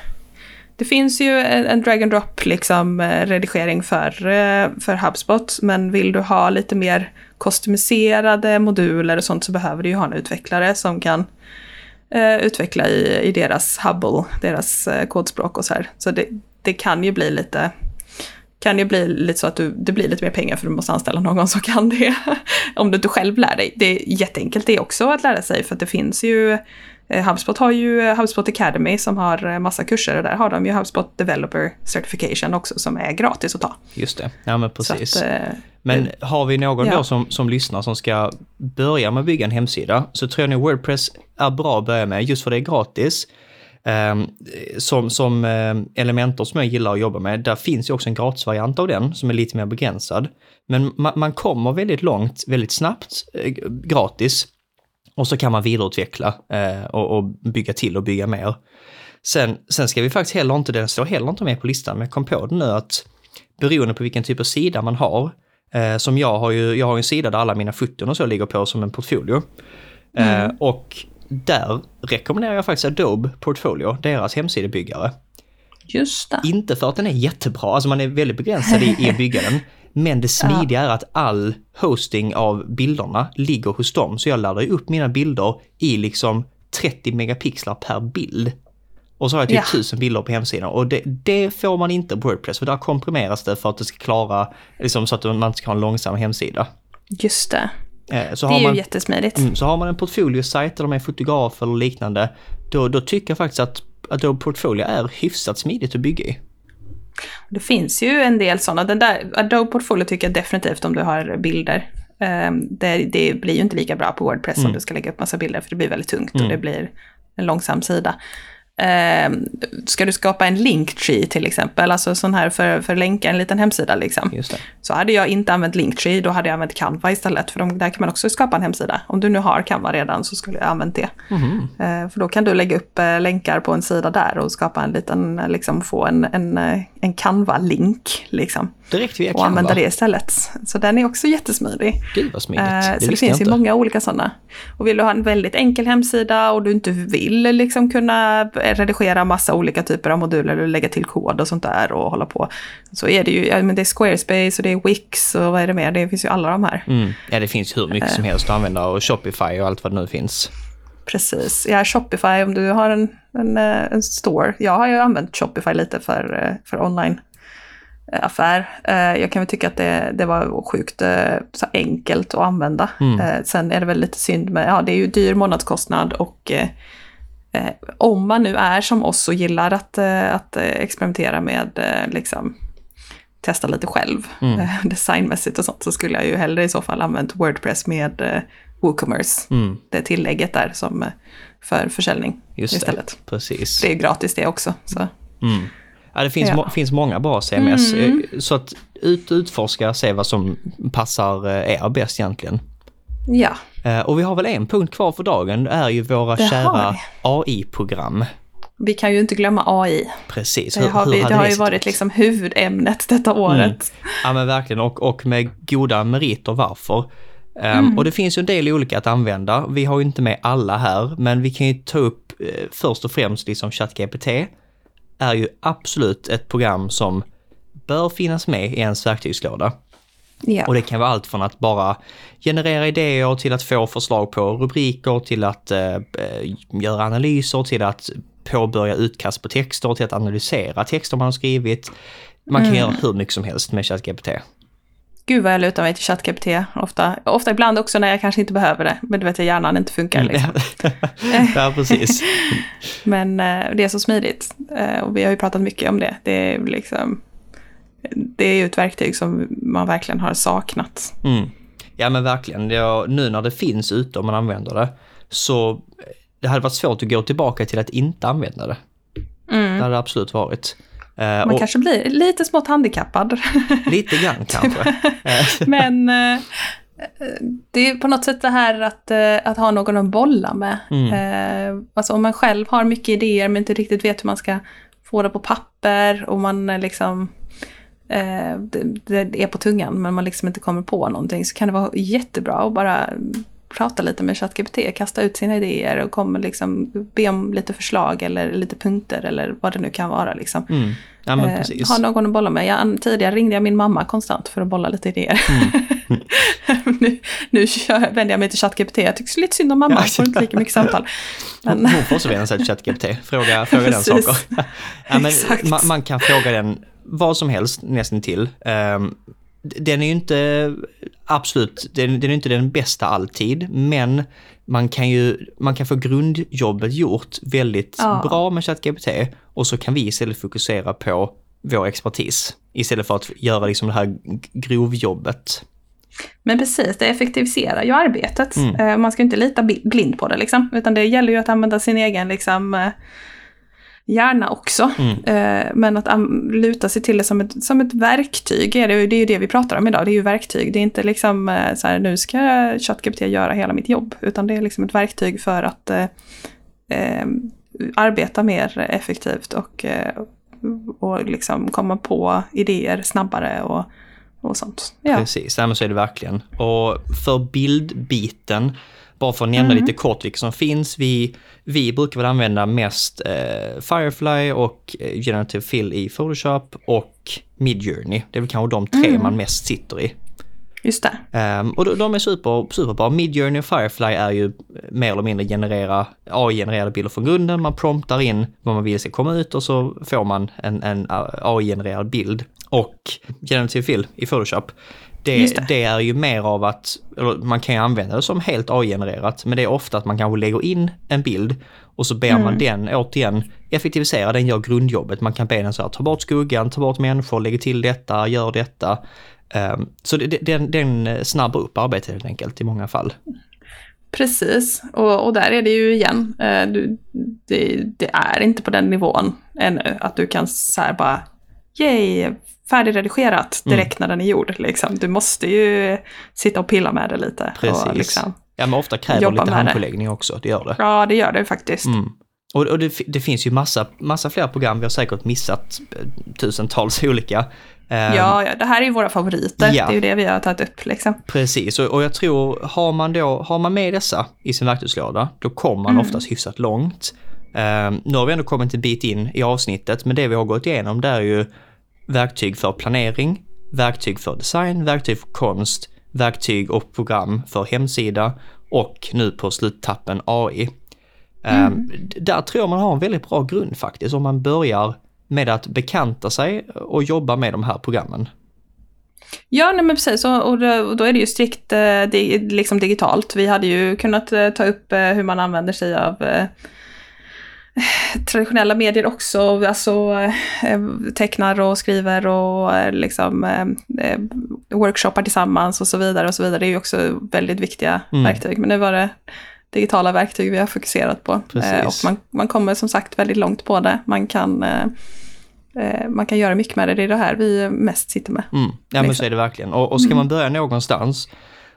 Speaker 2: Det finns ju en, en drag and drop liksom, eh, redigering för, eh, för HubSpot, men vill du ha lite mer kostymiserade moduler och sånt så behöver du ju ha en utvecklare som kan eh, utveckla i, i deras Hubble, deras eh, kodspråk och så här. Så det, det kan ju bli lite kan ju bli lite så att du, det blir lite mer pengar för du måste anställa någon som kan det. Om du inte själv lär dig. Det är jätteenkelt det också att lära sig för att det finns ju eh, HubSpot har ju HubSpot Academy som har eh, massa kurser och där har de ju HubSpot Developer Certification också som är gratis att ta.
Speaker 1: Just det, ja men precis. Att, men har vi någon ja. då som, som lyssnar som ska börja med att bygga en hemsida så tror jag nog Wordpress är bra att börja med just för det är gratis. Um, som, som um, Elementor som jag gillar att jobba med, där finns ju också en gratisvariant av den som är lite mer begränsad. Men ma man kommer väldigt långt, väldigt snabbt, eh, gratis. Och så kan man vidareutveckla eh, och, och, bygga till och bygga mer. Sen, sen ska vi faktiskt heller inte, den står heller inte med på listan, men jag kom på det nu att beroende på vilken typ av sida man har Eh, som jag har ju, jag har en sida där alla mina foton och så ligger på som en portfolio. Mm. och där rekommenderar jag faktiskt Adobe Portfolio, deras hemsidebyggare.
Speaker 2: Just det.
Speaker 1: Inte för att den är jättebra, alltså man är väldigt begränsad i, i att bygga den. Men det smidiga är att all hosting av bilderna ligger hos dem. Så jag laddar ju upp mina bilder i liksom 30 megapixlar per bild. Och så har jag typ ja. tusen bilder på hemsidan och det, det, får man inte på Wordpress för där komprimeras det för att det ska klara, liksom så att man inte ska ha en långsam hemsida.
Speaker 2: Just det. Eh, så det är man, ju jättesmidigt. Mm,
Speaker 1: så har man en portfoliosajt eller med fotograf eller liknande, då, då tycker jag faktiskt att Adobe Portfolio är hyfsat smidigt att bygga i.
Speaker 2: Det finns ju en del sådana. Den där Adobe Portfolio tycker jag definitivt om du har bilder. Um, det, det, blir ju inte lika bra på Wordpress mm. om du ska lägga upp massa bilder för det blir väldigt tungt mm. och det blir en långsam sida. Eh, ska du skapa en linktree till exempel, alltså sån här för, för länka en liten hemsida liksom. Så hade jag inte använt linktree, då hade jag använt Canva istället. För de, där kan man också skapa en hemsida. Om du nu har Canva redan så skulle jag använt det. Eh, för då kan du lägga upp eh, länkar på en sida där och skapa en liten, eh, liksom få en, en, eh, en Canva-link. Liksom.
Speaker 1: Direkt via
Speaker 2: Och använda det istället. Så den är också jättesmidig.
Speaker 1: Gud vad smidigt.
Speaker 2: Eh, så det finns ju många olika sådana. Och vill du ha en väldigt enkel hemsida och du inte vill liksom kunna redigera massa olika typer av moduler och lägga till kod och sånt där och hålla på. Så är det ju, ja, men det är Squarespace och det är Wix och vad är det mer? Det finns ju alla de här.
Speaker 1: Mm. Ja, det finns hur mycket som helst att använda och Shopify och allt vad det nu finns.
Speaker 2: Precis. Ja, Shopify om du har en, en, eh, en store. Jag har ju använt Shopify lite för, eh, för online eh, affär. Eh, Jag kan väl tycka att det, det var sjukt eh, så enkelt att använda. Eh, Sen är det väl lite synd med, ja det är ju dyr månadskostnad och eh, eh, om man nu är som oss och gillar att, eh, att eh, experimentera med eh, liksom testa lite själv eh, designmässigt och sånt så skulle jag ju hellre i så fall använt Wordpress med eh, WooCommerce.
Speaker 1: Mm.
Speaker 2: Det tillägget där som eh, för försäljning
Speaker 1: Just
Speaker 2: istället.
Speaker 1: det. Precis.
Speaker 2: Det är gratis det också. Så.
Speaker 1: Mm. Ja, det finns,
Speaker 2: Ja.
Speaker 1: må, finns många bra CMS.
Speaker 2: Mm.
Speaker 1: eh, Så att ut utforska, se vad som passar eh, er bäst egentligen.
Speaker 2: Ja,
Speaker 1: Eh, Och vi har väl en punkt kvar för dagen, det är ju våra
Speaker 2: Det
Speaker 1: kära AI-program.
Speaker 2: vi kan ju inte glömma AI.
Speaker 1: Precis,
Speaker 2: Det har, vi, det har ju varit liksom huvudämnet detta året.
Speaker 1: Ja men verkligen och, och med goda meriter varför. Um,
Speaker 2: Mm.
Speaker 1: Och det finns ju en del olika att använda. Vi har ju inte med alla här, men vi kan ju ta upp eh, först och främst liksom ChatGPT är ju absolut ett program som bör finnas med i ens verktygslåda.
Speaker 2: Ja.
Speaker 1: Och det kan vara allt från att bara generera idéer till att få förslag på rubriker, till att eh, eh, göra analyser, till att påbörja utkast på texter, till att analysera texter man har skrivit. Man kan göra hur mycket som helst med ChatGPT.
Speaker 2: Gud vad jag lutar mig till ChatGPT ofta. Ofta ibland också när jag kanske inte behöver det. Men du vet, hjärnan inte funkar liksom.
Speaker 1: ja, precis.
Speaker 2: Men eh, det är så smidigt. Eh, och vi har ju pratat mycket om det. Det är liksom... Det är ju ett verktyg som man verkligen har saknat.
Speaker 1: Mm. Ja men verkligen, det, nu när det finns ute och man använder det, så det hade varit svårt att gå tillbaka till att inte använda det. Det hade det absolut varit. Eh,
Speaker 2: Man
Speaker 1: och
Speaker 2: kanske blir lite smått handikappad.
Speaker 1: Lite grann kanske. Eh,
Speaker 2: Men eh, det är på något sätt det här att, att ha någon att bolla med. Eh, alltså om man själv har mycket idéer men inte riktigt vet hur man ska få det på papper och man liksom det är på tungan men man liksom inte kommer på någonting så kan det vara jättebra att bara prata lite med ChatGPT, kasta ut sina idéer och kommer liksom be om lite förslag eller lite punkter eller vad det nu kan vara. Liksom.
Speaker 1: mm. Ja men
Speaker 2: Eh,
Speaker 1: precis.
Speaker 2: Ha någon att bolla med. Jag, tidigare ringde jag min mamma konstant för att bolla lite idéer.
Speaker 1: Mm.
Speaker 2: nu nu kör, vänder jag mig till ChatGPT. Jag tycker lite synd om mamma, hon får inte lika mycket samtal. Men,
Speaker 1: hon får vända sig till ChatGPT. Fråga, fråga den saker. ja, men man, man kan fråga den vad som helst nästan till. Um, den är ju inte absolut, den, den är inte den bästa alltid, men man kan ju man kan få grundjobbet gjort väldigt
Speaker 2: Ja.
Speaker 1: bra med ChatGPT och så kan vi istället fokusera på vår expertis istället för att göra liksom det här grovjobbet.
Speaker 2: men precis, det effektiviserar ju arbetet.
Speaker 1: Mm.
Speaker 2: Eh, Man ska ju inte lita blind på det liksom. Utan det gäller ju att använda sin egen liksom, hjärna också.
Speaker 1: Mm.
Speaker 2: Eh, Men att luta sig till det som ett, som ett verktyg, är det, det är ju det vi pratar om idag. Det är ju verktyg. Det är inte liksom eh, så här, nu ska ChatGPT göra hela mitt jobb. Utan det är liksom ett verktyg för att eh, eh, arbeta mer effektivt och, eh, och liksom komma på idéer snabbare och, och sånt. Ja.
Speaker 1: Precis, ja, så är det verkligen. Och för bildbiten, bara för att nämna
Speaker 2: Mm.
Speaker 1: lite kort vilka som finns. Vi, vi brukar väl använda mest eh, Firefly och eh, Generative Fill i Photoshop och Midjourney. Det är väl kanske de tre
Speaker 2: Mm.
Speaker 1: man mest sitter i.
Speaker 2: Just det.
Speaker 1: Ehm, och de, de är super, superbra. Midjourney och Firefly är ju mer eller mindre generera AI-genererade bilder från grunden. Man promptar in vad man vill ska komma ut och så får man en, en AI-genererad bild. Och Generative Fill i Photoshop, det, det.
Speaker 2: det.
Speaker 1: är ju mer av att, man kan ju använda det som helt AI-genererat, men det är ofta att man kanske lägger in en bild och så ber
Speaker 2: Mm.
Speaker 1: man den återigen effektivisera, den gör grundjobbet. Man kan be den så här, ta bort skuggan, ta bort människor, lägg till detta, gör detta. Ehm, så det, det- den, den snabbar upp arbetet helt enkelt i många fall.
Speaker 2: Precis, och, och där är det ju igen, eh, du, det, det, är inte på den nivån ännu, att du kan så här bara, yay, färdigredigerat
Speaker 1: Mm.
Speaker 2: direkt när den är gjord. Liksom. Du måste ju sitta och pilla med det lite.
Speaker 1: Precis.
Speaker 2: Och liksom,
Speaker 1: Ja, men ofta kräver lite
Speaker 2: med det.
Speaker 1: handpåläggning också, det gör det.
Speaker 2: ja, det gör det faktiskt.
Speaker 1: Mm. Och, och det, det finns ju massa, massa fler program, vi har säkert missat eh, tusentals olika. Eh,
Speaker 2: Ja, ja, det här är ju våra favoriter.
Speaker 1: Ja.
Speaker 2: Det är ju det vi har tagit upp. Liksom.
Speaker 1: Precis, och, och jag tror, har man då, har man med dessa i sin verktygslåda, då kommer man
Speaker 2: Mm.
Speaker 1: oftast hyfsat långt. Eh, nu har vi ändå kommit en bit in i avsnittet, men det vi har gått igenom det är ju verktyg för planering, verktyg för design, verktyg för konst, verktyg och program för hemsida och nu på sluttappen AI. Eh, d- Där tror jag man har en väldigt bra grund faktiskt om man börjar med att bekanta sig och jobba med de här programmen.
Speaker 2: Ja, nej, men precis. Och, då, är det ju strikt eh, liksom digitalt. Vi hade ju kunnat eh, ta upp eh, hur man använder sig av traditionella medier också. Alltså eh, tecknar och skriver och eh, liksom eh, eh, workshoppar tillsammans och så vidare. och så vidare. Det är ju också väldigt viktiga
Speaker 1: Mm.
Speaker 2: verktyg. Men nu var det digitala verktyg vi har fokuserat på. Eh, och man, man kommer som sagt väldigt långt på det. Man kan, eh, man kan göra mycket med det. Det är det här vi mest sitter med.
Speaker 1: Mm. Ja men
Speaker 2: Liksom.
Speaker 1: så är det verkligen. Och, och ska man börja någonstans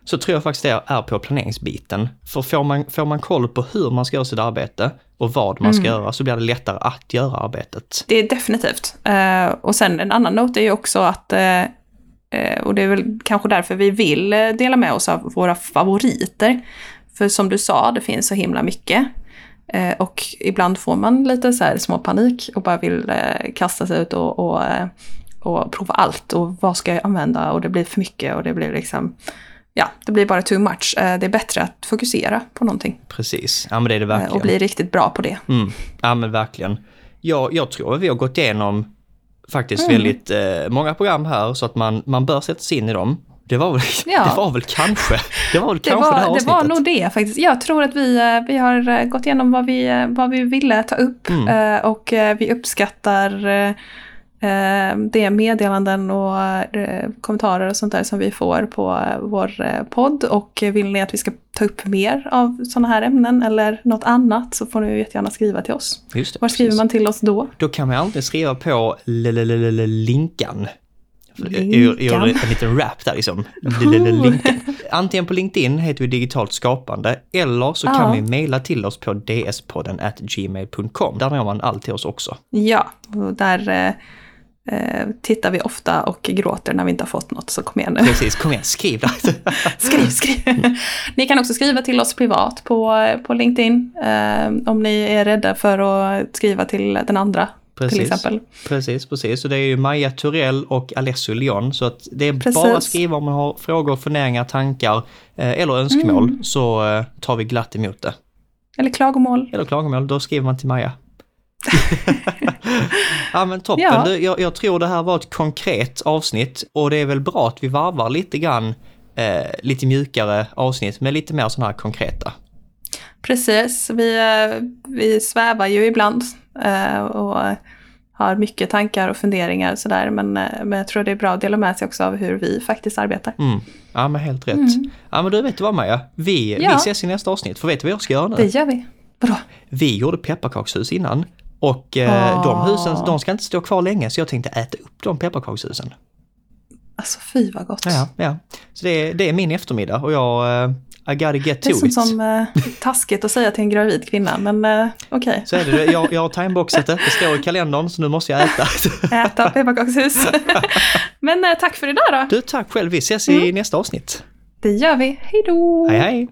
Speaker 1: så tror jag faktiskt det är på planeringsbiten. För får man, får man koll på hur man ska göra sitt arbete och vad man ska göra så blir det lättare att göra arbetet.
Speaker 2: Det är definitivt. Eh, och sen en annan not är ju också att, eh, och det är väl kanske därför vi vill dela med oss av våra favoriter. För som du sa, det finns så himla mycket. Eh, och ibland får man lite så här små panik och bara vill kasta sig ut och, och, och prova allt. Och vad ska jag använda? Och det blir för mycket och det blir liksom, ja, det blir bara too much. Eh, det är bättre att fokusera på någonting
Speaker 1: Precis, ja men det är det
Speaker 2: eh,
Speaker 1: verkligen.
Speaker 2: och bli riktigt bra på det.
Speaker 1: Mm. Ja men verkligen. Jag, jag tror att vi har gått igenom faktiskt
Speaker 2: Mm.
Speaker 1: väldigt eh, många program här så att man, man bör sätta sig in i dem. Det var väl,
Speaker 2: Ja.
Speaker 1: det var väl kanske, det var väl
Speaker 2: Det
Speaker 1: kanske
Speaker 2: var,
Speaker 1: det här
Speaker 2: det
Speaker 1: avsnittet.
Speaker 2: var nog det faktiskt. Jag tror att vi, eh, vi har gått igenom vad vi, vad vi ville ta upp
Speaker 1: Mm.
Speaker 2: och vi uppskattar eh, eh, det meddelanden och eh, kommentarer och sånt där som vi får på eh, vår eh, podd. Och eh, vill ni att vi ska ta upp mer av sådana här ämnen eller något annat så får ni jättegärna skriva till oss.
Speaker 1: Just det,
Speaker 2: Var skriver
Speaker 1: precis.
Speaker 2: man till oss då?
Speaker 1: Då kan man alltid skriva på linkan. Gör gör en liten rap där liksom. Linkan. Antingen på LinkedIn heter vi digitalt skapande eller så kan vi mejla till oss på dspodden gmail.com. Där når man alltid oss också.
Speaker 2: Ja, och där eh, tittar vi ofta och gråter när vi inte har fått något, så kom igen nu.
Speaker 1: Precis, kom igen, skriv där.
Speaker 2: Skriv, skriv. Ni kan också skriva till oss privat på, på LinkedIn. Eh, om ni är rädda för att skriva till den andra, till
Speaker 1: Precis.
Speaker 2: exempel.
Speaker 1: Precis, precis. Så det är ju Maja Turell och Alessio Leon. Så att det är
Speaker 2: Precis.
Speaker 1: bara att skriva om man har frågor, funderingar, tankar eh, eller önskemål
Speaker 2: Mm.
Speaker 1: så eh, tar vi glatt emot det.
Speaker 2: Eller klagomål.
Speaker 1: Eller klagomål, då skriver man till Maja. ja men toppen,
Speaker 2: Ja.
Speaker 1: Du, jag, jag tror det här var ett konkret avsnitt och det är väl bra att vi varvar lite grann eh, lite mjukare avsnitt med lite mer sådana här konkreta.
Speaker 2: Precis, vi, eh, vi svävar ju ibland eh, och har mycket tankar och funderingar och sådär. Men, eh, men jag tror det är bra att dela med sig också av hur vi faktiskt arbetar.
Speaker 1: Mm. Ja men helt rätt.
Speaker 2: Mm.
Speaker 1: Ja men du vet du vad Maja, vi,
Speaker 2: Ja.
Speaker 1: vi ses i nästa avsnitt. För vet du vad jag ska göra nu?
Speaker 2: Det gör vi. Vadå?
Speaker 1: Vi gjorde pepparkakshus innan och eh, de
Speaker 2: Ah.
Speaker 1: husen de ska inte stå kvar länge så jag tänkte äta upp de pepparkakshusen.
Speaker 2: Alltså fy vad gott.
Speaker 1: Ja, ja. Så det är, det är min eftermiddag och jag, eh, I gotta get
Speaker 2: Det är
Speaker 1: to
Speaker 2: som,
Speaker 1: it.
Speaker 2: som eh, taskigt att säga till en gravid kvinna, men eh, okej.
Speaker 1: Så är det, jag, jag har timeboxat det, det står i kalendern så nu måste jag äta.
Speaker 2: Äta pepparkakshus. men eh, tack för idag då.
Speaker 1: Du, tack själv, vi ses i nästa avsnitt.
Speaker 2: Det gör vi. Hej då!
Speaker 1: Hej hej!